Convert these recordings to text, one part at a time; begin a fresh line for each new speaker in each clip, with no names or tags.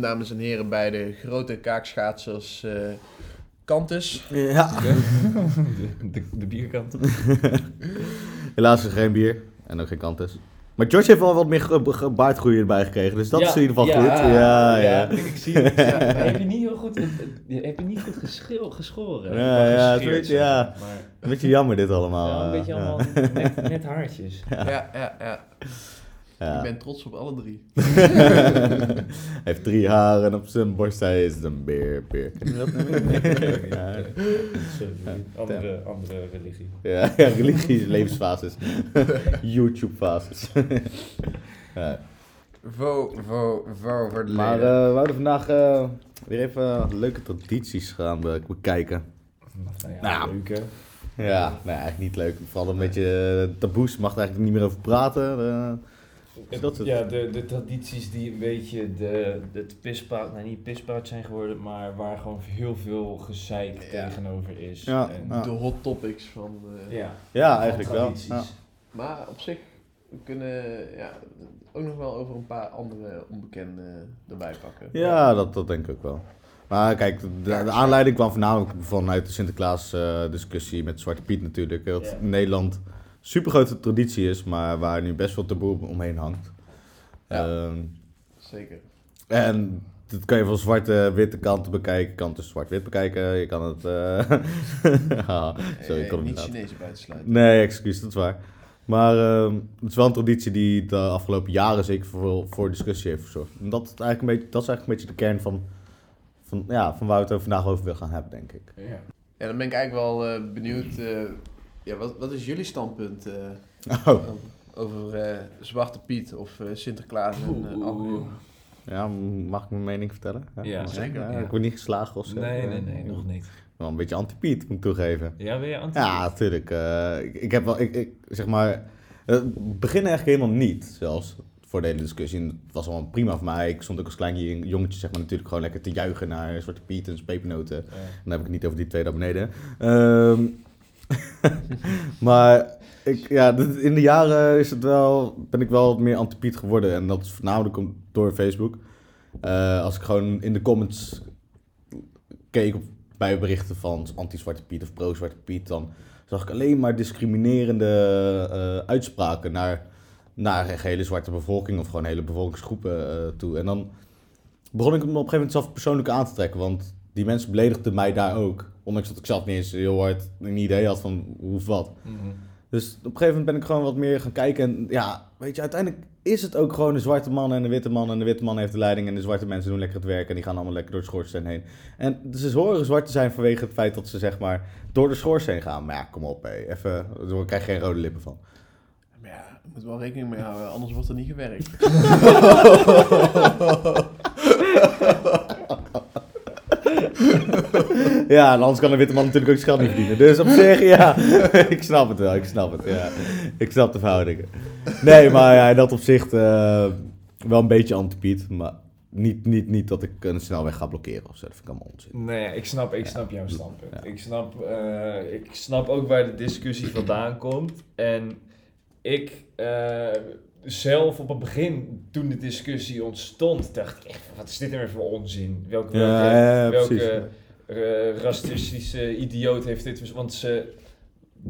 Welkom, dames en heren, bij de grote kaakschaatsers eh Kantus.
Ja.
De, de, de bierkant.
Helaas is er geen bier en ook geen kantus. Maar George heeft wel wat meer baardgroei erbij gekregen, dus dat is in ieder geval goed. Ja, ja.
Ik zie het. Ja, maar heb je niet heel goed, heb je niet goed geschil, geschoren?
Ja, ja, zoiets,
zeg
ja.
maar.
Een beetje jammer dit allemaal.
ja, een beetje
ja.
allemaal net, net haartjes.
Ja, ja, ja.
Ja.
Ik ben trots op alle drie.
Hij heeft drie haren op zijn borst, hij is een beer. beer. Ken je dat nummer? ja.
Andere, andere religie.
Ja, ja, religie, levensfases. YouTube-fases. ja.
Vo, vo, vo voor de
Maar eh, we wouden vandaag eh, weer even leuke tradities gaan be- bekijken.
Nou ja,
Nou.
leuk hè.
Ja, nee, eigenlijk niet leuk. Vooral een beetje eh, taboes, mag er eigenlijk niet meer over praten. Eh. Dat
Ja, de, de tradities die een beetje de, het pispaard, nou niet pispaard zijn geworden, maar waar gewoon heel veel gezeik
Ja.
tegenover is.
Ja,
En,
ja.
de hot topics van... eh,
ja.
Ja,
van
eigenlijk wel.
tradities.
Ja.
Maar op zich, we kunnen ja, ook nog wel over een paar andere onbekende erbij pakken.
Ja, dat, dat denk ik ook wel. Maar kijk, de, de aanleiding kwam voornamelijk vanuit de Sinterklaas-discussie met Zwarte Piet natuurlijk. Dat
Ja.
in Nederland super grote traditie is, maar waar nu best wel taboe omheen hangt.
Ja.
Ehm,
Zeker.
en dat kan je van zwarte, witte kanten bekijken. Kant is zwart-wit bekijken. Je kan het... eh ah, zo, ik kon het
niet Chinezen buitensluiten.
Nee, excuus, dat is waar. Maar ehm, het is wel een traditie die de afgelopen jaren zeker voor, voor discussie heeft gezorgd. En dat is eigenlijk een beetje, dat is eigenlijk een beetje de kern van, van, ja, van waar we het over vandaag over willen gaan hebben, denk ik.
Ja.
Ja, dan ben ik eigenlijk wel eh, benieuwd. eh, ja, wat, wat is jullie standpunt eh,
Oh,
over eh, Zwarte Piet of eh, Sinterklaas en eh, alcohol?
ja, mag ik mijn mening vertellen?
Ja,
zeker,
Ja,
ja.
Ik word niet geslagen of zo.
Nee, nee, nee, nog niet.
Wel een beetje anti-Piet, moet ik toegeven.
Ja, ben je anti
Ja, natuurlijk. eh, ik, ik heb wel, ik, ik, zeg maar, het begin eigenlijk helemaal niet, zelfs, voor de hele discussie. En Het was allemaal prima voor mij. Ik stond ook als klein jongetje, zeg maar, natuurlijk gewoon lekker te juichen naar Zwarte Piet en zijn pepernoten.
Ja.
Dan heb ik het niet over die twee daar beneden. Ehm, maar ik, ja, in de jaren is het wel, ben ik wel wat meer anti-Piet geworden. En dat is voornamelijk door Facebook. Eh, als ik gewoon in de comments keek bij berichten van anti-Zwarte Piet of pro-Zwarte Piet, dan zag ik alleen maar discriminerende eh, uitspraken naar, naar de hele zwarte bevolking of gewoon hele bevolkingsgroepen eh, toe. En dan begon ik me op een gegeven moment zelf persoonlijk aan te trekken, want die mensen beledigden mij daar ook. Ondanks dat ik zelf niet eens heel hard een idee had van hoe of wat.
Mhm.
Dus op een gegeven moment ben ik gewoon wat meer gaan kijken. En ja, weet je, uiteindelijk is het ook gewoon een zwarte man en een witte man. En de witte man heeft de leiding en de zwarte mensen doen lekker het werk. En die gaan allemaal lekker door de schoorsteen heen. En ze horen zwart te zijn vanwege het feit dat ze zeg maar door de schoorsteen gaan. Maar ja, kom op hé, even, daar krijg je geen rode lippen van.
Maar ja, je moet wel rekening mee houden, anders wordt er niet gewerkt.
Ja, en anders kan een witte man natuurlijk ook zijn geld niet verdienen. Dus op zich, ja, ik snap het wel, ik snap het, ja. Ik snap de verhoudingen. Nee, maar ja, in dat opzicht eh, wel een beetje anti-Piet, maar niet, niet, niet dat ik een snelweg ga blokkeren of zo, dat vind ik allemaal onzin.
Nee, ik snap, ik snap jouw standpunt. Ik, snap, eh, ik snap ook waar de discussie vandaan komt. En ik eh, zelf op het begin, toen de discussie ontstond, dacht ik echt, wat is dit nou weer voor onzin? Welke, welke,
Ja, ja, ja,
welke
precies.
racistische idioot heeft dit... Want ze,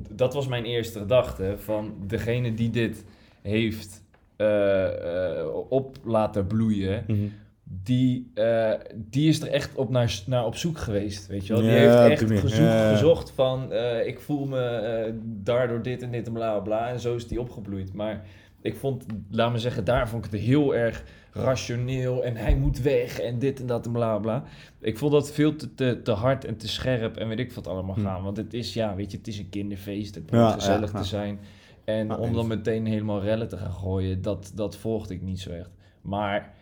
dat was mijn eerste gedachte, van degene die dit heeft eh, eh, op laten bloeien
Mhm.
die, eh, die is er echt op naar, naar op zoek geweest, weet je wel. Die
Ja,
heeft echt
ja.
gezocht van, ik voel me daardoor dit en dit en bla bla bla. En zo is die opgebloeid. Maar ik vond, laat me zeggen, daar vond ik het heel erg rationeel. En hij moet weg en dit en dat en bla bla. Ik vond dat veel te, te, te hard en te scherp en weet ik wat allemaal
Hm.
gaan. Want het is, ja, weet je, het is een kinderfeest. Het moet
ja,
gezellig
ja.
te zijn. En om dan meteen helemaal rellen te gaan gooien, dat, dat volgde ik niet zo echt. Maar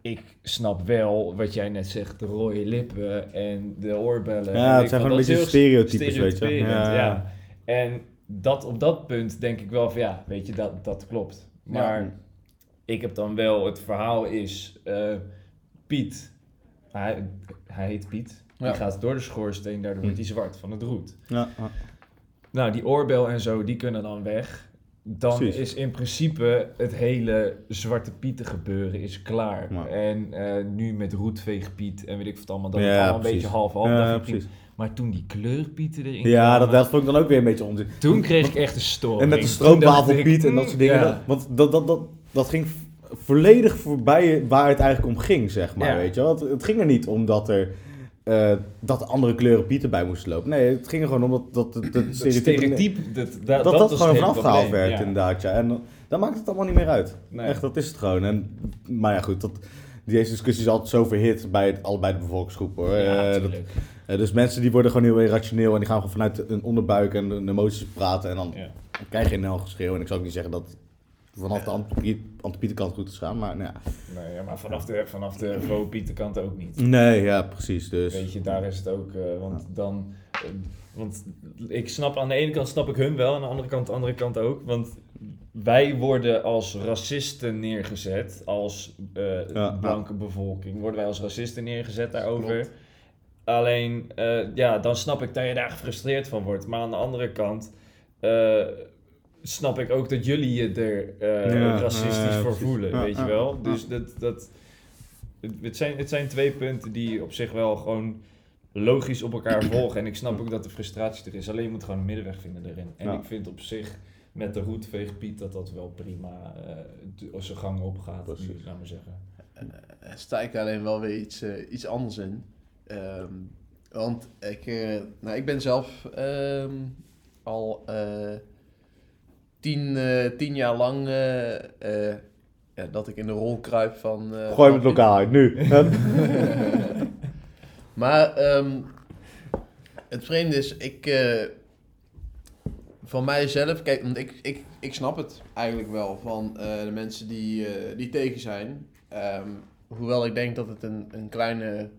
ik snap wel wat jij net zegt, de rode lippen en de oorbellen.
Ja, het zijn gewoon een beetje stereotypes, weet je. Ja,
ja. En dat, op dat punt denk ik wel van ja, weet je, dat, dat klopt. Maar
Ja.
ik heb dan wel, het verhaal is, eh, Piet, hij, hij heet Piet,
Ja.
die gaat door de schoorsteen, daardoor wordt hij zwart van het roet.
Ja.
Nou, die oorbel en zo, die kunnen dan weg. dan
Precies.
is in principe het hele Zwarte Pieten gebeuren is klaar.
Ja.
En eh, nu met roetveegpiet en weet ik wat allemaal, dat is allemaal een beetje half-half. Dat. Maar toen die kleurpieten erin
Ja, dat,
kwamen,
dat vond ik dan ook weer een beetje onzin.
toen kreeg ik echt een storing.
En met de stroopwafelpiet en dat soort dingen.
ja.
dat- want dat, dat, dat, dat ging volledig voorbij waar het eigenlijk om ging, zeg maar.
Ja.
Weet je wel? Het, het ging er niet om dat er, eh, dat er andere kleuren pieten bij moesten lopen. Nee, het ging er gewoon om dat, dat, dat, dat
Dat
stereotype...
dat, dat,
dat dat, gewoon vanaf gehaald werd,
ja.
inderdaad. Ja. En dan- dan maakt het allemaal niet meer uit.
Nee.
Echt, dat is het gewoon. En, maar ja, goed, dat, deze discussie is altijd zo verhit bij het, allebei de bevolkingsgroepen. Hoor.
Ja,
Eh, dat- eh, dus mensen die worden gewoon heel irrationeel en die gaan gewoon vanuit hun onderbuik en hun emoties praten. En dan krijg je een heel geschreeuw. En ik zou ook niet zeggen dat vanaf de antipiet- antipietenkant goed is gaan, maar nou ja.
Nee, ja, maar vanaf de, vanaf de Vo-Pietenkant ook niet.
Nee, ja, precies. Dus.
Weet je, daar is het ook, eh, want dan, want ik snap aan de ene kant snap ik hun wel, aan de andere kant, de andere kant ook, want wij worden als racisten neergezet, als eh,
Ja,
blanke bevolking, worden wij als racisten neergezet daarover.
Klopt.
Alleen, eh, ja, dan snap ik dat je daar gefrustreerd van wordt, maar aan de andere kant eh, snap ik ook dat jullie je er eh,
Ja,
racistisch voor voelen,
Ja,
weet je wel.
ja.
Dus dat, dat, het, het zijn, het zijn twee punten die op zich wel gewoon logisch op elkaar volgen. En ik snap ook dat de frustratie er is. Alleen je moet gewoon een middenweg vinden erin. En
Ja.
ik vind op zich met de roetveegpiet dat dat wel prima eh, d- zijn gang opgaat.
Precies.
laat maar zeggen.
Er sta ik alleen wel weer iets, eh, iets anders in. Ehm, want ik, eh, nou, ik ben zelf ehm, al eh, tien, eh, tien jaar lang eh, eh, ja, dat ik in de rol kruip van... eh,
Gooi
van-
het lokaal uit, nu.
maar ehm, het vreemde is, ik, eh, van mijzelf, kijk, want ik, ik, ik snap het eigenlijk wel van eh, de mensen die, eh, die tegen zijn. Ehm, hoewel ik denk dat het een, een kleine,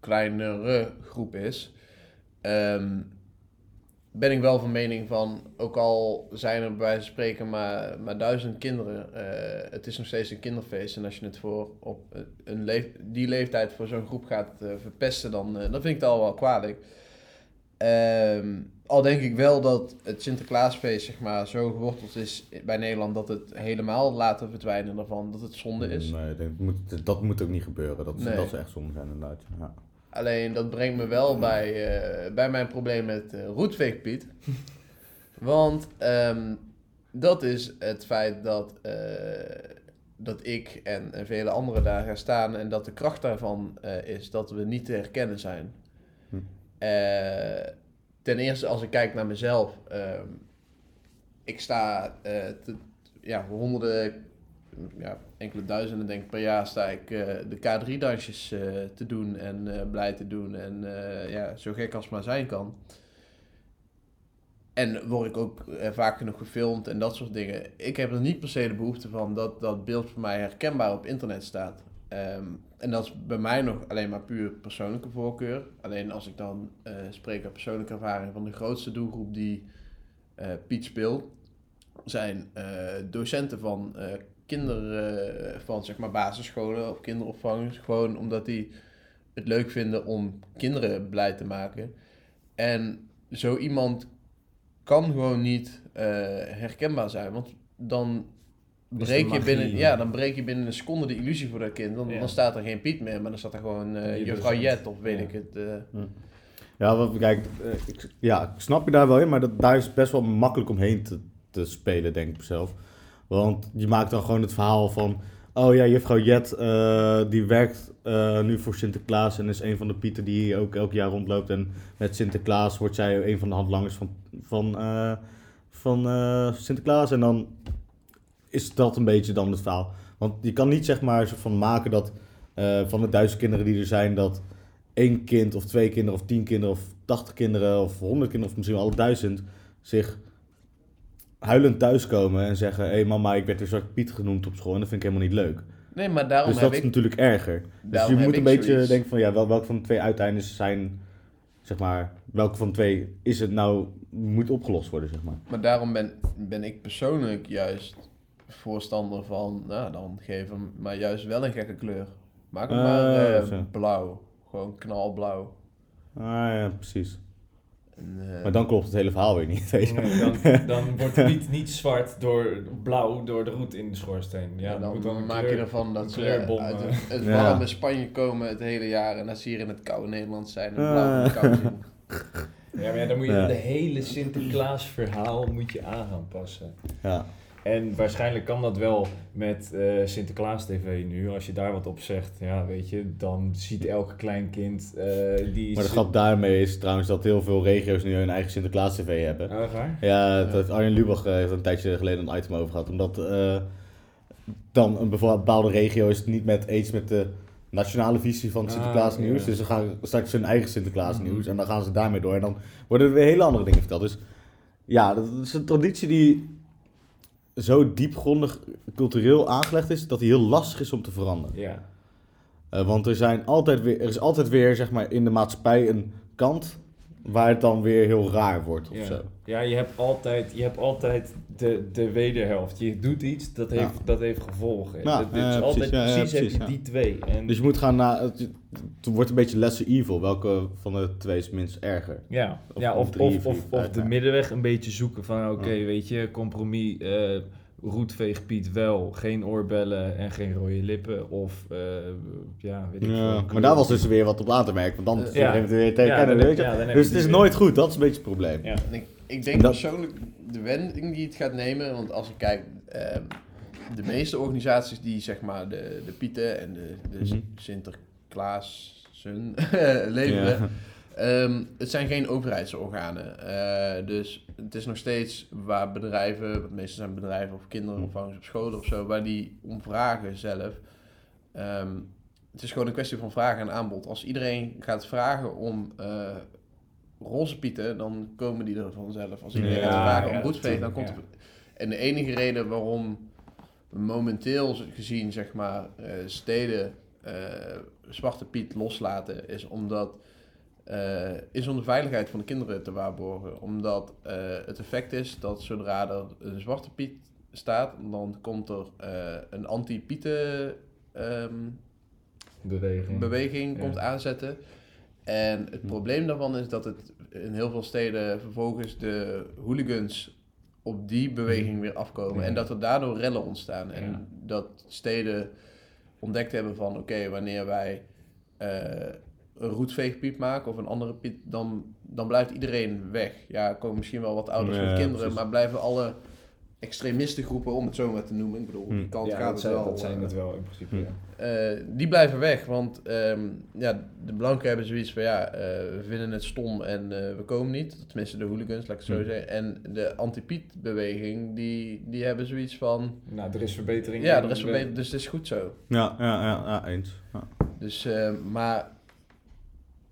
kleinere groep is, ehm, ben ik wel van mening van, ook al zijn er bij wijze van spreken maar, maar duizend kinderen, eh, het is nog steeds een kinderfeest. En als je het voor op een leef, die leeftijd voor zo'n groep gaat verpesten, dan, dan vind ik het al wel kwalijk. Ehm, al denk ik wel dat het Sinterklaasfeest zeg maar, zo geworteld is bij Nederland dat het helemaal laten verdwijnen ervan, dat het zonde is.
Nee, dat moet, dat moet ook niet gebeuren. Dat,
Nee.
dat is echt zonde zijn, inderdaad. Ja.
Alleen dat brengt me wel bij, eh, bij mijn probleem met eh roetveegpiet. Want ehm, dat is het feit dat, eh, dat ik en, en vele anderen daar gaan staan en dat de kracht daarvan is dat we niet te herkennen zijn.
Hm.
Ten eerste als ik kijk naar mezelf, ehm, ik sta eh, ja, honderden, ja, enkele duizenden denk ik per jaar sta ik eh, de K3-dansjes eh, te doen en blij te doen en ja, zo gek als maar zijn kan. En word ik ook vaak genoeg gefilmd en dat soort dingen. Ik heb er niet per se de behoefte van dat dat beeld voor mij herkenbaar op internet staat. Ehm, en dat is bij mij nog alleen maar puur persoonlijke voorkeur. Alleen als ik dan eh, spreek uit persoonlijke ervaring van de grootste doelgroep die eh, Piet speelt, zijn eh, docenten van kinderen van zeg maar basisscholen of kinderopvangers. Gewoon omdat die het leuk vinden om kinderen blij te maken. En zo iemand kan gewoon niet herkenbaar zijn. Want dan breek, je binnen, ja, dan breek je binnen een seconde de illusie voor dat kind. Dan, ja. dan staat er geen Piet meer, maar dan staat er gewoon uh, juffrouw Jet of weet ja. ik het. Uh.
Ja, wat, kijk, ik, ja, ik snap je daar wel in, maar dat, daar is best wel makkelijk omheen te, te spelen, denk ik zelf. Want je maakt dan gewoon het verhaal van... Oh ja, juffrouw Jet, uh, die werkt uh, nu voor Sinterklaas en is een van de pieten die ook elk jaar rondloopt. En met Sinterklaas wordt zij een van de handlangers van, van, uh, van Sinterklaas. En dan is dat een beetje dan het verhaal. Want je kan niet zeg maar van maken dat van de duizend kinderen die er zijn... dat één kind of twee kinderen of tien kinderen of tachtig kinderen of honderd kinderen... of misschien wel alle duizend zich huilend thuiskomen en zeggen... hé hey mama, ik werd weer Zwarte Piet genoemd op school en dat vind ik helemaal niet leuk.
Nee, maar daarom
dus dat
heb
is
ik,
natuurlijk erger. Dus je moet een beetje zoiets... denken van... ja, wel, welke van de twee uiteindes zijn... zeg maar, welke van de twee is het nou... moet opgelost worden, zeg maar.
Maar daarom ben, ben ik persoonlijk juist voorstander van... nou, dan geef hem maar juist wel een gekke kleur. Maak hem uh, maar uh, blauw. Gewoon knalblauw.
Ah ja, precies.
En, eh,
Maar dan klopt het hele verhaal weer niet. Weet je.
Nee, dan, dan wordt Piet niet zwart door blauw door de roet in de schoorsteen. Ja,
en
dan moet
maak
kleur-
je ervan dat ze uit
eh.
het, het
Ja.
warme Spanje komen het hele jaar en dat ze hier in het koude Nederland zijn en
Ah.
blauw in het koude zien.
Ja, maar ja, dan moet je
Ja.
de hele Sinterklaas verhaal moet je aan gaan passen.
Ja.
En waarschijnlijk kan dat wel met eh, Sinterklaas TV nu. Als je daar wat op zegt, ja, weet je, dan ziet elke klein kind eh, die...
Maar de grap daarmee is trouwens dat heel veel regio's nu hun eigen Sinterklaas TV hebben.
Oh, waar?
Ja, heeft Arjen Lubach eh, heeft een tijdje geleden een item over gehad. Omdat eh, dan een bepaalde regio is het niet met eens met de nationale visie van
Ah,
Sinterklaas nieuws.
ja.
Dus ze gaan straks hun eigen Sinterklaas nieuws
Mhm.
en dan gaan ze daarmee door. En dan worden er weer hele andere dingen verteld. Dus ja, dat is een traditie die zo diepgrondig cultureel aangelegd is dat die heel lastig is om te veranderen.
Ja.
Eh, want er, zijn altijd weer, er is altijd weer zeg maar, in de maatschappij een kant waar het dan weer heel raar wordt of
Ja.
zo.
ja, je hebt altijd, je hebt altijd de, de wederhelft. Je doet iets, dat heeft,
Ja.
dat heeft gevolgen.
Ja, ja,
is altijd
precies,
precies, heb je die twee. En,
Dus je moet gaan naar. Het, het wordt een beetje lesser evil. Welke van de twee is minst erger?
Ja,
Of
ja of, of, of, de middenweg een beetje zoeken van oké, weet je, compromis, eh roetveeg Piet wel, geen oorbellen en geen rode lippen of eh, ja, weet ik veel.
Maar daar was dus weer wat op aan te merken. Want dan
Eh,
ja. het weer tegen
Ja,
kennen,
dan-
weet je.
ja, dan heb
dus het is nooit goed, dat is een beetje het probleem.
Ik, ik denk
Dat-
persoonlijk de wending die het gaat nemen, want als ik kijk, ehm, de meeste organisaties die zeg maar de, de Pieten en de, de
Mhm.
Sinterklaassen leveren,
Ja.
Ehm, het zijn geen overheidsorganen. Eh, dus het is nog steeds waar bedrijven, wat meestal zijn bedrijven of kinderopvangers op scholen of zo, waar die om vragen zelf. Ehm, het is gewoon een kwestie van vraag en aanbod. Als iedereen gaat vragen om eh roze pieten, dan komen die er vanzelf. Als iedereen
Ja,
gaat vragen
ja,
om roetveeg, dan komt
ja.
er... En de enige reden waarom we momenteel gezien, zeg maar, eh, steden eh, Zwarte Piet loslaten, is omdat eh, is om de veiligheid van de kinderen te waarborgen. Omdat eh, het effect is dat zodra er een zwarte piet staat, dan komt er eh, een anti-pieten ehm,
beweging.
beweging
Ja.
komt aanzetten. En het
Hm.
probleem daarvan is dat het in heel veel steden vervolgens de hooligans op die beweging weer afkomen.
Ja.
En dat er daardoor rellen ontstaan.
Ja.
En dat steden ontdekt hebben van oké, wanneer wij een roetveegpiep maken of een andere piet, dan, dan blijft iedereen weg. Ja, er komen misschien wel wat ouders
Ja,
met kinderen,
precies.
maar blijven alle extremistengroepen, om het zo maar te noemen, ik bedoel,
Hm.
die kant
ja,
gaat
dat
het
zijn,
wel.
dat zijn
eh,
het wel in principe,
Hm.
ja.
eh, die blijven weg, want ehm, ja, de blanken hebben zoiets van ja, eh, we vinden het stom en eh, we komen niet. Tenminste, de hooligans, laat ik het zo
Hm.
zeggen. En de anti-Piet-beweging, die, die hebben zoiets van
Nou, er is verbetering.
ja, er is verbeterd, dus het is goed zo.
Ja, ja, ja, ja eens. Ja.
Dus, eh, maar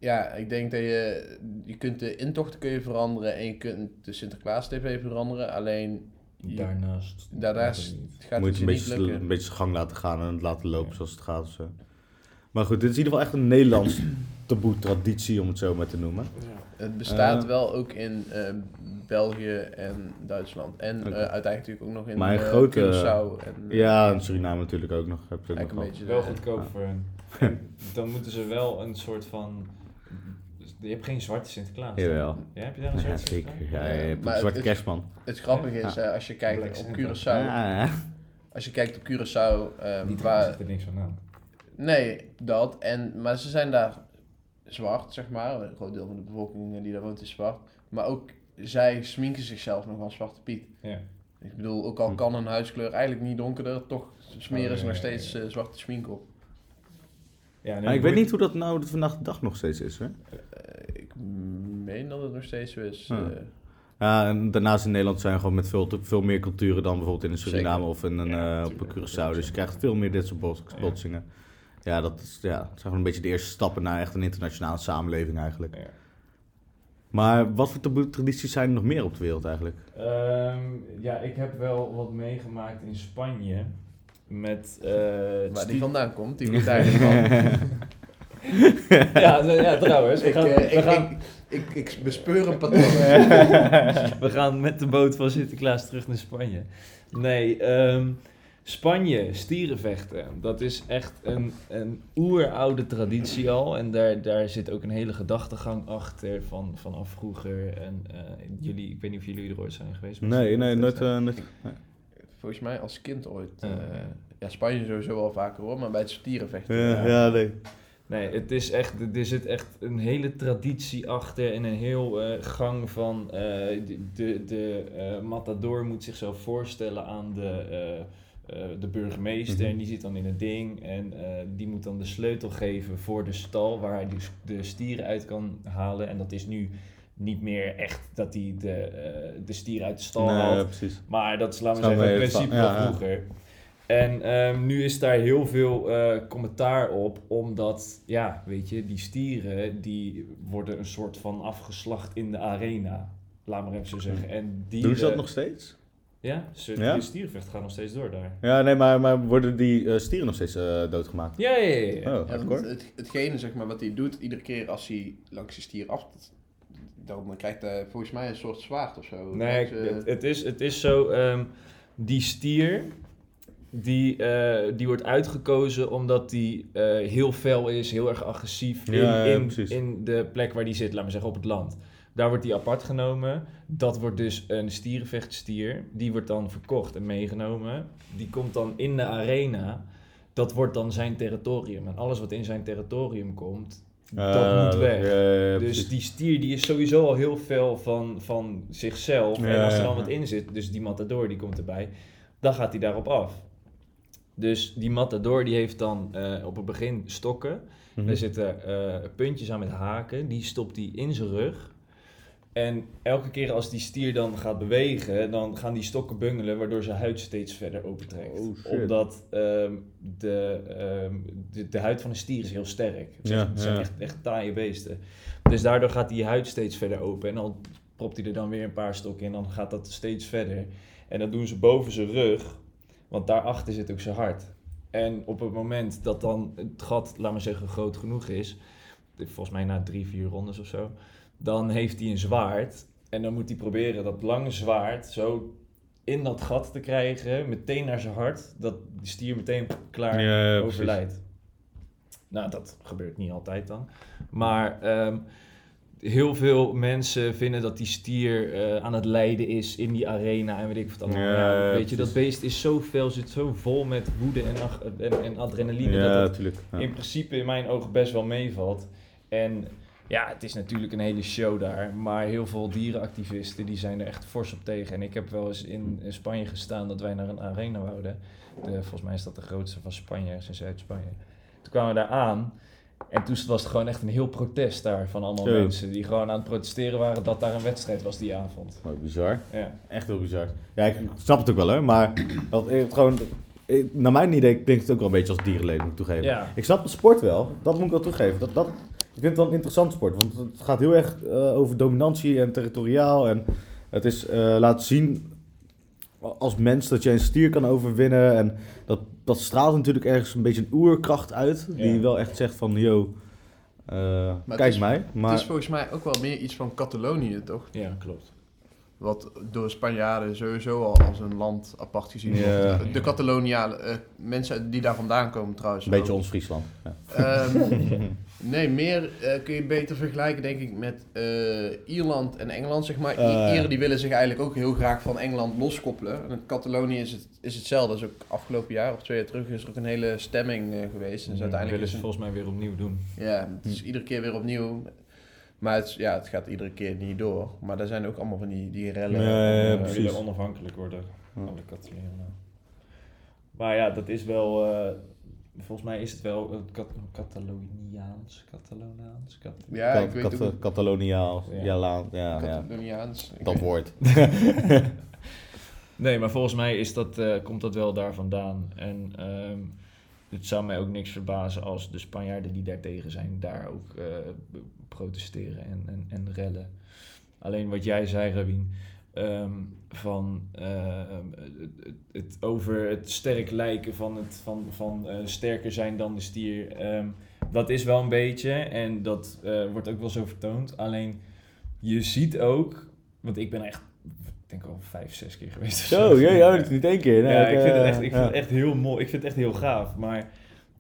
ja, ik denk dat je, je kunt de intochten kun je veranderen en je kunt de Sinterklaas-TV veranderen. Alleen je-
Daarnaast.
daarnaast
gaat het niet.
gaat
Moet
het
je een
niet
beetje,
lukken.
een beetje gang laten gaan en het laten lopen
Ja.
zoals het gaat. of zo. Maar goed, dit is in ieder geval echt een Nederlands taboe traditie, om het zo maar te noemen.
Het bestaat
Eh.
wel ook in eh, België en Duitsland. En eh, uiteindelijk natuurlijk ook nog in
Maar een grote-
Curaçao. En,
Ja, en Suriname natuurlijk ook nog. Heb nog
een beetje
Wel goedkoop
Ja.
voor hen. En dan moeten ze wel een soort van... Je hebt geen zwarte Sinterklaas.
Jawel.
Ja, heb je daar een
Ja,
zwarte
zeker.
Sinterklaas?
Ja, je hebt
Maar
een zwarte
het-
kerstman.
Het grappige is,
Ja.
eh, als je kijkt
Black
op. Curaçao,
Ja,
als je kijkt op Curaçao,
Die
waar,
zit er niks van aan.
nee, dat, en, maar ze zijn daar zwart, zeg maar, een groot deel van de bevolking die daar woont is zwart, maar ook zij sminken zichzelf nog als Zwarte Piet.
Ja.
Ik bedoel, ook al
Hm.
kan een huidskleur eigenlijk niet donkerder, toch smeren
Oh,
ze
ja,
nog
ja,
steeds
ja.
eh, zwarte smink op.
Ja, nee,
Maar ik weet niet hoe dat nou vandaag de dag nog steeds is. Hè?
Eh, ik meen dat het nog steeds zo is.
Hm.
eh.
Ja, en daarnaast in Nederland zijn we gewoon met veel, te- veel meer culturen dan bijvoorbeeld in een Suriname
Zeker.
of in een,
Ja,
eh, op een. Curaçao. Dus je krijgt veel meer dit soort bots- botsingen. Ja, dat, is, ja, dat zijn gewoon een beetje de eerste stappen naar echt een internationale samenleving eigenlijk.
Ja.
Maar wat voor taboe tradities zijn er nog meer op de wereld eigenlijk?
Ehm, ja, ik heb wel wat meegemaakt in Spanje. Met... eh,
Waar die vandaan komt, die moet eigenlijk van.
ja, ja, trouwens. We
ik,
gaan,
eh,
we,
ik,
gaan,
ik, ik, ik bespeur een patroon.
we gaan met de boot van Sinterklaas terug naar Spanje. Nee, ehm, Spanje, stierenvechten. Dat is echt een, een oeroude traditie al. En daar, daar zit ook een hele gedachtegang achter van, vanaf vroeger. En eh, jullie, ik weet niet of jullie er ooit zijn geweest.
Nee, nee, nooit. eh, nee.
Volgens mij als kind ooit.
Ja.
eh, ja, Spanje sowieso wel vaker hoor, maar bij het stierenvechten.
Ja, ja, nee.
Nee, het is echt, er zit echt een hele traditie achter en een heel eh, gang van eh, de, de, de eh, matador moet zichzelf voorstellen aan de, eh, eh, de burgemeester
Mhm.
en die zit dan in het ding en eh, die moet dan de sleutel geven voor de stal waar hij dus de stieren uit kan halen en dat is nu niet meer echt dat hij de, eh, de stier uit de stal
Nee,
haalt,
precies.
maar dat is, laten we zeggen, het principe
van-
vroeger. En ehm, nu is daar heel veel eh, commentaar op, omdat, ja, weet je, die stieren, die worden een soort van afgeslacht in de arena. Laat maar even zo zeggen. En die,
Doen ze dat nog steeds?
Ja, ze,
Ja?
die stierenvecht gaat nog steeds door daar.
Ja, nee, maar, maar worden die eh, stieren nog steeds eh, doodgemaakt?
Ja, ja, ja. ja.
Oh,
Ja, het, hetgene zeg maar, wat hij doet, iedere keer als hij langs de stier af... Dan krijgt hij volgens mij een soort zwaard of zo.
Nee,
eh,
het, het, is, het is zo, ehm, die stier, die, eh, die wordt uitgekozen omdat die eh, heel fel is, heel erg agressief in,
Ja,
in, in de plek waar die zit, laten we zeggen op het land. Daar wordt die apart genomen. Dat wordt dus een stierenvechtstier. Die wordt dan verkocht en meegenomen. Die komt dan in de arena. Dat wordt dan zijn territorium. En alles wat in zijn territorium komt, dat
Eh,
moet weg. dus die stier die is sowieso al heel fel van, van zichzelf. en als er dan wat in zit, dus die matador die komt erbij, dan gaat hij daarop af. Dus die matador die heeft dan eh, op het begin stokken.
Mhm.
Er zitten eh, puntjes aan met haken. Die stopt hij in zijn rug. En elke keer als die stier dan gaat bewegen, dan gaan die stokken bungelen, waardoor zijn huid steeds verder opentrekt.
Oh.
Omdat ehm, de, ehm, de, de huid van een stier is heel sterk. Het zijn,
Ja,
het zijn
ja.
echt, echt taaie beesten. Dus daardoor gaat die huid steeds verder open. En dan propt hij er dan weer een paar stokken in. Dan gaat dat steeds verder. En dat doen ze boven zijn rug. Want daarachter zit ook zijn hart. En op het moment dat dan het gat, laat maar zeggen, groot genoeg is. Volgens mij na drie, vier rondes of zo. Dan heeft hij een zwaard. En dan moet hij proberen dat lange zwaard zo in dat gat te krijgen. Meteen naar zijn hart. Dat de stier meteen klaar
Ja, ja, precies.
overlijdt. Nou, dat gebeurt niet altijd dan. Maar ehm, heel veel mensen vinden dat die stier eh, aan het lijden is in die arena en weet ik wat allemaal.
Ja,
weet je, dat beest is zo fel, zit zo vol met woede en, en, en adrenaline
Ja,
dat het in principe in mijn ogen best wel meevalt. En ja, het is natuurlijk een hele show daar. Maar heel veel dierenactivisten die zijn er echt fors op tegen. En ik heb wel eens in Spanje gestaan dat wij naar een arena wouden. De, volgens mij is dat de grootste van Spanje, in Zuid-Spanje. Toen kwamen we daar aan. En toen was het gewoon echt een heel protest daar van allemaal
Zo.
mensen. Die gewoon aan het protesteren waren dat daar een wedstrijd was die avond.
Oh, bizar.
Ja.
Echt heel bizar. Ja, ik snap het ook wel, hè. Maar dat, gewoon, naar mijn idee denk ik het ook wel een beetje als dierenleven moet toegeven.
ja.
Ik snap de sport wel, dat moet ik wel toegeven. Dat, dat, ik vind het wel een interessant sport, want het gaat heel erg eh, over dominantie en territoriaal. En het is eh laten zien als mens dat je een stier kan overwinnen. En dat, dat straalt natuurlijk ergens een beetje een oerkracht uit. Die
Ja.
wel echt zegt van, yo, eh, kijk
is-
mij. Maar,
Het is volgens mij ook wel meer iets van Catalonië, toch?
ja, klopt.
Wat door Spanjaarden sowieso al als een land apart gezien
Ja.
wordt. De Catalonialen, eh, mensen die daar vandaan komen trouwens.
een beetje
ook.
ons Friesland. Ja.
Ehm, nee, meer eh, kun je beter vergelijken denk ik met eh, Ierland en Engeland, zeg maar. Ieren die willen zich eigenlijk ook heel graag van Engeland loskoppelen. En in Catalonië is het, is hetzelfde. Dat is ook afgelopen jaar of twee jaar terug is er ook een hele stemming eh, geweest. En dus
Dat
uiteindelijk
willen ze
een-
volgens mij weer opnieuw doen.
ja, het is iedere keer weer opnieuw. Maar het, ja, het gaat iedere keer niet door. Maar er zijn ook allemaal van die, die rellen. En, eh,
precies.
willen onafhankelijk worden,
Ja.
alle Catalanen. Maar ja, dat is wel, eh, volgens mij is het wel uh, Cat Cataloniaans, Catalonaans, Cat-
Ja, ik weet
Cat-
ook
Cataloniaal,
Ja.
ja, la- ja, ja,
Cataloniaans.
Dat woord.
Nee, maar volgens mij is dat, eh, komt dat wel daar vandaan. En ehm, het zou mij ook niks verbazen als de Spanjaarden die daartegen zijn, daar ook eh, protesteren en, en, en rellen. Alleen wat jij zei, Rabin, ehm, van eh, het, het- het over het sterk lijken van, het, van, van eh, sterker zijn dan de stier. ehm, dat is wel een beetje en dat eh, wordt ook wel zo vertoond. Alleen je ziet ook, want ik ben echt denk al vijf, zes keer geweest.
Zo, oh, dat is niet één keer. Nee,
ja, ik vind, het
eh,
echt, ik vind
ja.
het echt heel mooi. Ik vind het echt heel gaaf. Maar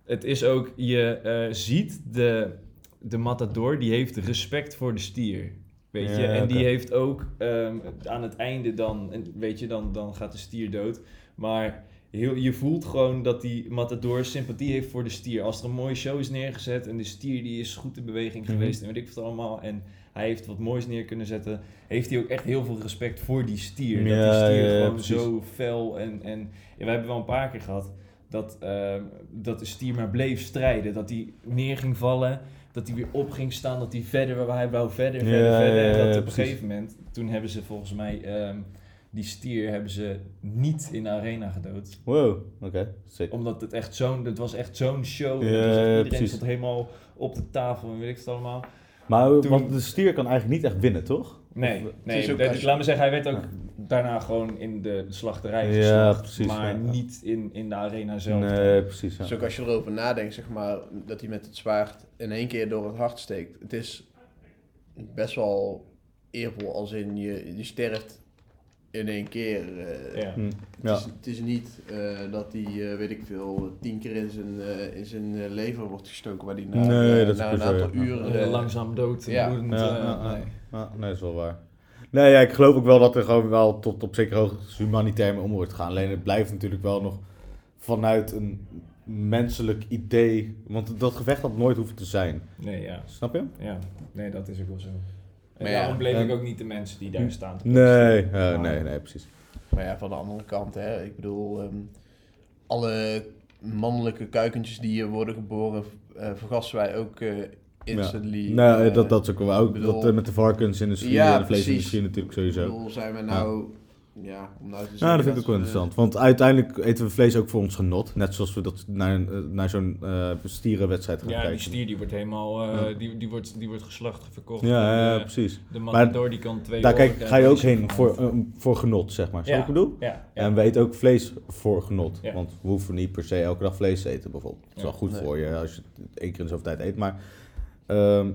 het is ook, je eh, ziet de, de matador, die heeft respect voor de stier. Weet je,
Ja,
en die heeft ook ehm, aan het einde dan, weet je, dan, dan gaat de stier dood. Maar heel, je voelt gewoon dat die matador sympathie heeft voor de stier. Als er een mooie show is neergezet en de stier die is goed in beweging
Mhm.
geweest en weet ik wat allemaal. En hij heeft wat moois neer kunnen zetten. Heeft hij ook echt heel veel respect voor die stier. dat die
Ja,
stier
ja, ja,
gewoon
precies.
zo fel en... en ja, we hebben wel een paar keer gehad dat, ehm, dat de stier maar bleef strijden. Dat hij neer ging vallen, dat hij weer op ging staan, dat hij verder, hij wou verder, verder,
Ja,
verder.
ja,
en dat
ja,
op een gegeven moment, toen hebben ze volgens mij ehm, die stier hebben ze niet in de arena gedood.
Wow, oké, sick.
Omdat het echt zo'n, het was echt zo'n show.
Ja,
Dus
ja,
iedereen
precies.
stond helemaal op de tafel en weet ik het allemaal.
Maar
Toen-
want de stier kan eigenlijk niet echt winnen, toch?
Nee,
Of-
nee
ook je-
laat me zeggen, hij werd ook
Ja.
daarna gewoon in de slachterij
Ja,
geslacht,
precies,
maar
ja.
niet in, in de arena zelf.
Nee, precies. Ja.
Dus ook als je erover nadenkt, zeg maar, dat hij met het zwaard in één keer door het hart steekt. Het is best wel eervol als in je, je sterft in één keer. eh.
Ja.
Hm,
Het, is, het is niet eh, dat hij, eh, weet ik veel, tien keer in zijn, eh, in zijn lever wordt gestoken, waar hij na,
Nee, dat is
na een aantal
ja.
uren...
Langzaam dood,
ja.
bloedend,
Ja,
nee.
Ja, nee, dat is wel waar. Nee, ja, ik geloof ook wel dat er gewoon wel tot op zekere hoogte humanitair mee om wordt gegaan. Alleen het blijft natuurlijk wel nog vanuit een menselijk idee. Want dat gevecht had nooit hoeven te zijn.
Nee, ja.
Snap je?
ja. Nee, dat is ook wel zo. En
Maar ja,
daarom bleef
en-
ik ook niet de mensen die daar staan te
Nee, eh,
Maar-
nee, nee, precies.
Maar ja, van de andere kant, hè, ik bedoel, ehm, alle mannelijke kuikentjes die hier worden geboren, eh, vergassen wij ook eh, instantly.
Nee,
eh,
dat, dat is ook wel. Ook
bedoel-
dat met de varkensindustrie
Ja,
en de vleesindustrie natuurlijk
Ik
sowieso.
bedoel, zijn we nou, ja, om nou te zeggen...
Nou, dat vind ik ook wel
we-
interessant. Want uiteindelijk eten we vlees ook voor ons genot. Net zoals we dat naar, eh, naar zo'n eh stierenwedstrijd gaan
Ja, die
kijken.
stier die wordt helemaal, eh,
Ja.
die, die, wordt, die wordt geslacht, verkocht.
Ja,
En,
ja,
eh,
precies.
de matador die kan twee
Daar kijk, ga je ook
die
heen voor, eh, voor genot, zeg maar.
Ja.
wat ik bedoel?
Ja, ja.
En we eten ook vlees voor genot.
Ja.
Want we hoeven niet per se elke dag vlees te eten, bijvoorbeeld. Het is
Ja.
wel goed
Nee.
voor je als je het één keer in zoveel tijd eet. Maar, ehm,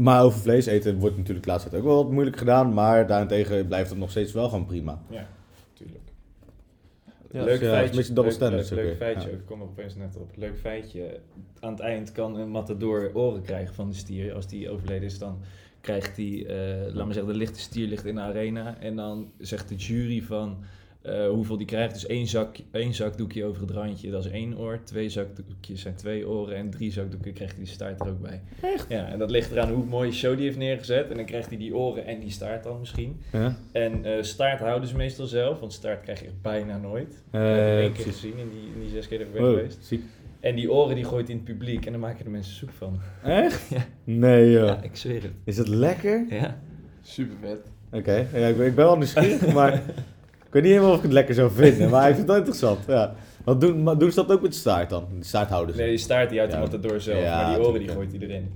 maar over vlees eten wordt natuurlijk de laatste tijd ook wel wat moeilijk gedaan. Maar daarentegen blijft het nog steeds wel gewoon prima.
Ja, tuurlijk.
Ja,
leuk
dus
feitje.
een beetje double
leuk,
standards
leuk,
ook
leuk feitje,
Ja.
ik kom er opeens net op. Leuk feitje. Aan het eind kan een matador oren krijgen van de stier. Als die overleden is, dan krijgt hij, eh laat maar zeggen, de lichte stier ligt in de arena. En dan zegt de jury van eh, hoeveel die krijgt. Dus één, zak, één zakdoekje over het randje, dat is één oor. Twee zakdoekjes zijn twee oren. En drie zakdoeken krijgt hij de staart er ook bij. Echt? Ja, en dat ligt eraan hoe mooie show die heeft neergezet. En dan krijgt hij die oren en die staart dan misschien.
Ja?
En eh, staart houden ze meestal zelf, want staart krijg je bijna nooit.
Eh,
Ik heb het één keer gezien in die, in die zes keer dat ik ben
Wow,
geweest.
ziek.
En die oren die gooit in het publiek en dan maken de mensen zoek van.
Echt?
Ja.
Nee, joh.
Ja, ik zweer het.
Is het lekker?
Ja.
Super vet.
Oké, ja, ik, ben, ik ben wel nieuwsgierig, maar ik weet niet helemaal of ik het lekker zou vinden. Maar ik vind het wel interessant, ja. Want doen, maar doen ze dat ook met de staart dan? De staarthouders?
Nee, die staart die uit de
Ja.
matador zelf,
Ja,
maar die oren die gooit hij erin.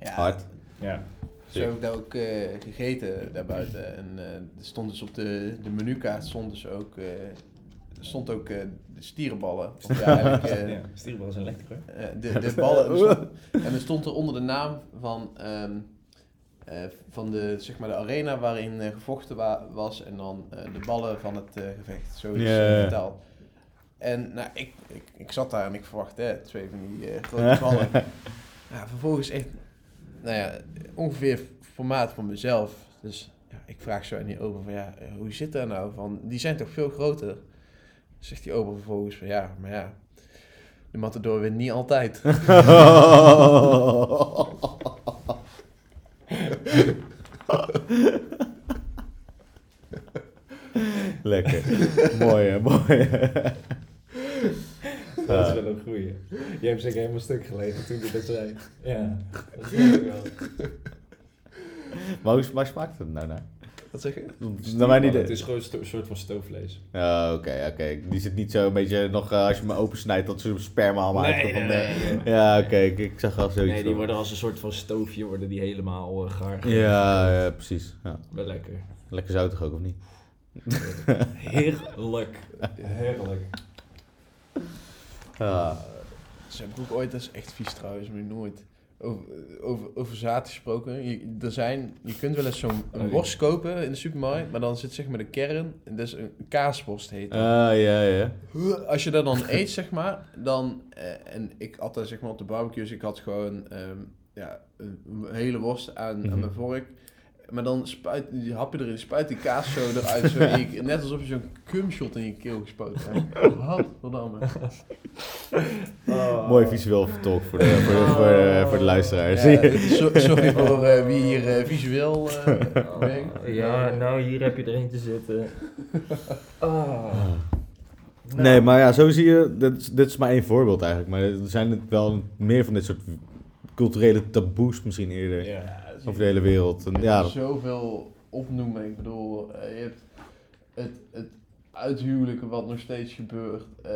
Ja,
Hard.
Ja.
Zo heb ik daar ook eh, gegeten daarbuiten. En eh, er stond dus op de, de menukaart stond dus ook, eh, er stond ook eh, de stierenballen. Of ja, eh.
Stierenballen zijn lekker hoor.
eh, de, de ballen. er stond- en er stond er onder de naam van, ehm, eh, van de, zeg maar de arena waarin eh, gevochten wa- was. En dan eh, de ballen van het eh, gevecht. Zo is het vertaald. En nou, ik, ik, ik zat daar en ik verwachtte twee van die eh, grote ballen. Ja, vervolgens echt, nou ja, ongeveer formaat van mezelf. Dus ja, ik vraag zo aan die ober van, ja, eh, hoe zit dat nou? Van, die zijn toch veel groter? Zegt die ober vervolgens van, ja, maar ja, de matador wint niet altijd.
lekker. Mooi, hè, mooi.
Dat is wel een goeie. Je hebt zeker helemaal stuk gelegen toen je dat zei. Ja, dat snap ik wel.
maar hoe waar smaakt het nou naar?
Wat zeg je?
Naar mijn
Het
idee.
is gewoon een soort van stoofvlees.
Ja, oké, oké. Die zit niet zo een beetje nog, eh, als je me opensnijdt, dat ze sperma allemaal
Nee,
uitkomt
nee, nee.
Ja, oké, ik, ik zag al zoiets.
Nee, die worden als een soort van stoofje worden die helemaal uh, gaar.
Ja, ja, precies. Ja.
Wel lekker.
Lekker zoutig ook, of niet?
Heerlijk. Heerlijk.
Ja.
Ze hebben ook ooit, dat is echt vies trouwens, maar nooit. over, over, over zaad gesproken. Je, er zijn, je kunt wel eens zo'n een
Oh,
worst kopen in de supermarkt, maar dan zit zeg maar de kern, en dat is een kaasworst heet.
Ah, ja, ja.
Als je dat dan eet, zeg maar, dan... eh, en ik altijd zeg maar op de barbecues, ik had gewoon ehm, ja, een, hele worst aan,
Mhm.
aan mijn vork. Maar dan spuit, die hap je erin, spuit die kaas zo eruit. Zo, je- net alsof je zo'n cumshot in je keel gespoten hebt. Gadverdamme.
Oh.
Mooi visueel vertolkt voor de, voor de, voor de, voor de luisteraars.
Ja, so- sorry voor eh, wie hier eh, visueel eh werkt.
Ja, nou hier heb je er een te zitten. Ah. Nou,
Nee, maar ja, zo zie je, dit, is- dit is maar één voorbeeld eigenlijk. Maar er zijn wel meer van dit soort culturele taboes misschien eerder
Ja.
Over de hele wereld. En,
ja. zoveel opnoemen. Ik bedoel, eh, je hebt het, het uithuwelijken wat nog steeds gebeurt, eh,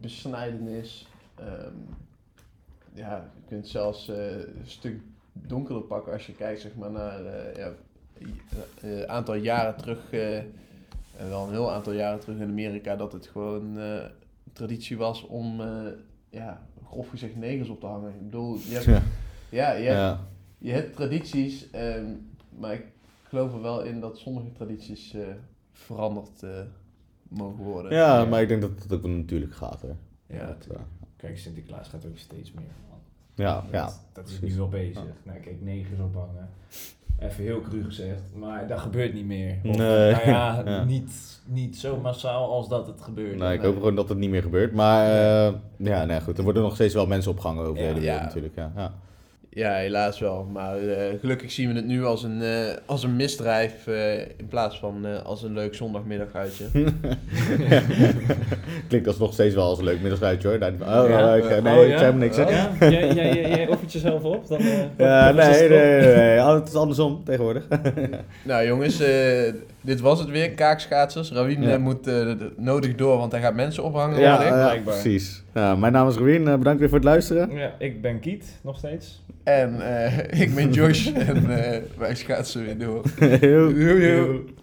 besnijdenis. ehm, ja, je kunt zelfs eh, een stuk donkerder pakken als je kijkt zeg maar, naar eh, ja, een aantal jaren terug, eh, en wel een heel aantal jaren terug in Amerika, dat het gewoon eh, traditie was om, eh, ja, grof gezegd, negers op te hangen. Ik bedoel, je hebt,
ja,
ja, je hebt,
ja.
Je hebt tradities, ehm, maar ik geloof er wel in dat sommige tradities eh, veranderd eh, mogen worden.
ja, maar ik denk dat het ook wel natuurlijk gaat. Hè.
Ja,
Dat, eh,
kijk, Sinterklaas gaat ook steeds meer. Man.
ja, ja.
Dat, dat is
precies.
nu wel bezig. Nou, kijk, negers ophangen. Even heel cru gezegd, maar dat gebeurt niet meer. Of,
Nee.
Nou ja,
Ja.
Niet, niet zo massaal als dat het gebeurt.
Nou, ik hoop gewoon dat het niet meer gebeurt. Maar eh, ja, nee, goed. Er worden nog steeds wel mensen opgehangen over de
Ja,
hele wereld
ja.
natuurlijk. Ja, ja.
Ja, helaas wel. Maar eh, gelukkig zien we het nu als een, eh, als een misdrijf eh, in plaats van eh, als een leuk zondagmiddaguitje.
Klinkt alsnog steeds wel als een leuk middagsuitje hoor. Daar- Oh,
Ja?
oh, eh, nee,
Oh,
ik
ja?
zei hem niks.
Oh, ja? jij, jij, jij, jezelf op? Dan, eh,
Ja, nee,
het
nee, nee, nee. Oh, Het is andersom tegenwoordig.
nou jongens, eh, dit was het weer. Kaakschaatsers. Rawien
Ja.
eh, moet eh, nodig door, want hij gaat mensen ophangen.
Ja, precies. Ja, mijn naam is Ruin. Eh, bedankt weer voor het luisteren.
Ja, ik ben Kiet, nog steeds.
En eh, ik ben Josh en eh, wij schaatsen weer door.
Heel
Doei, doei.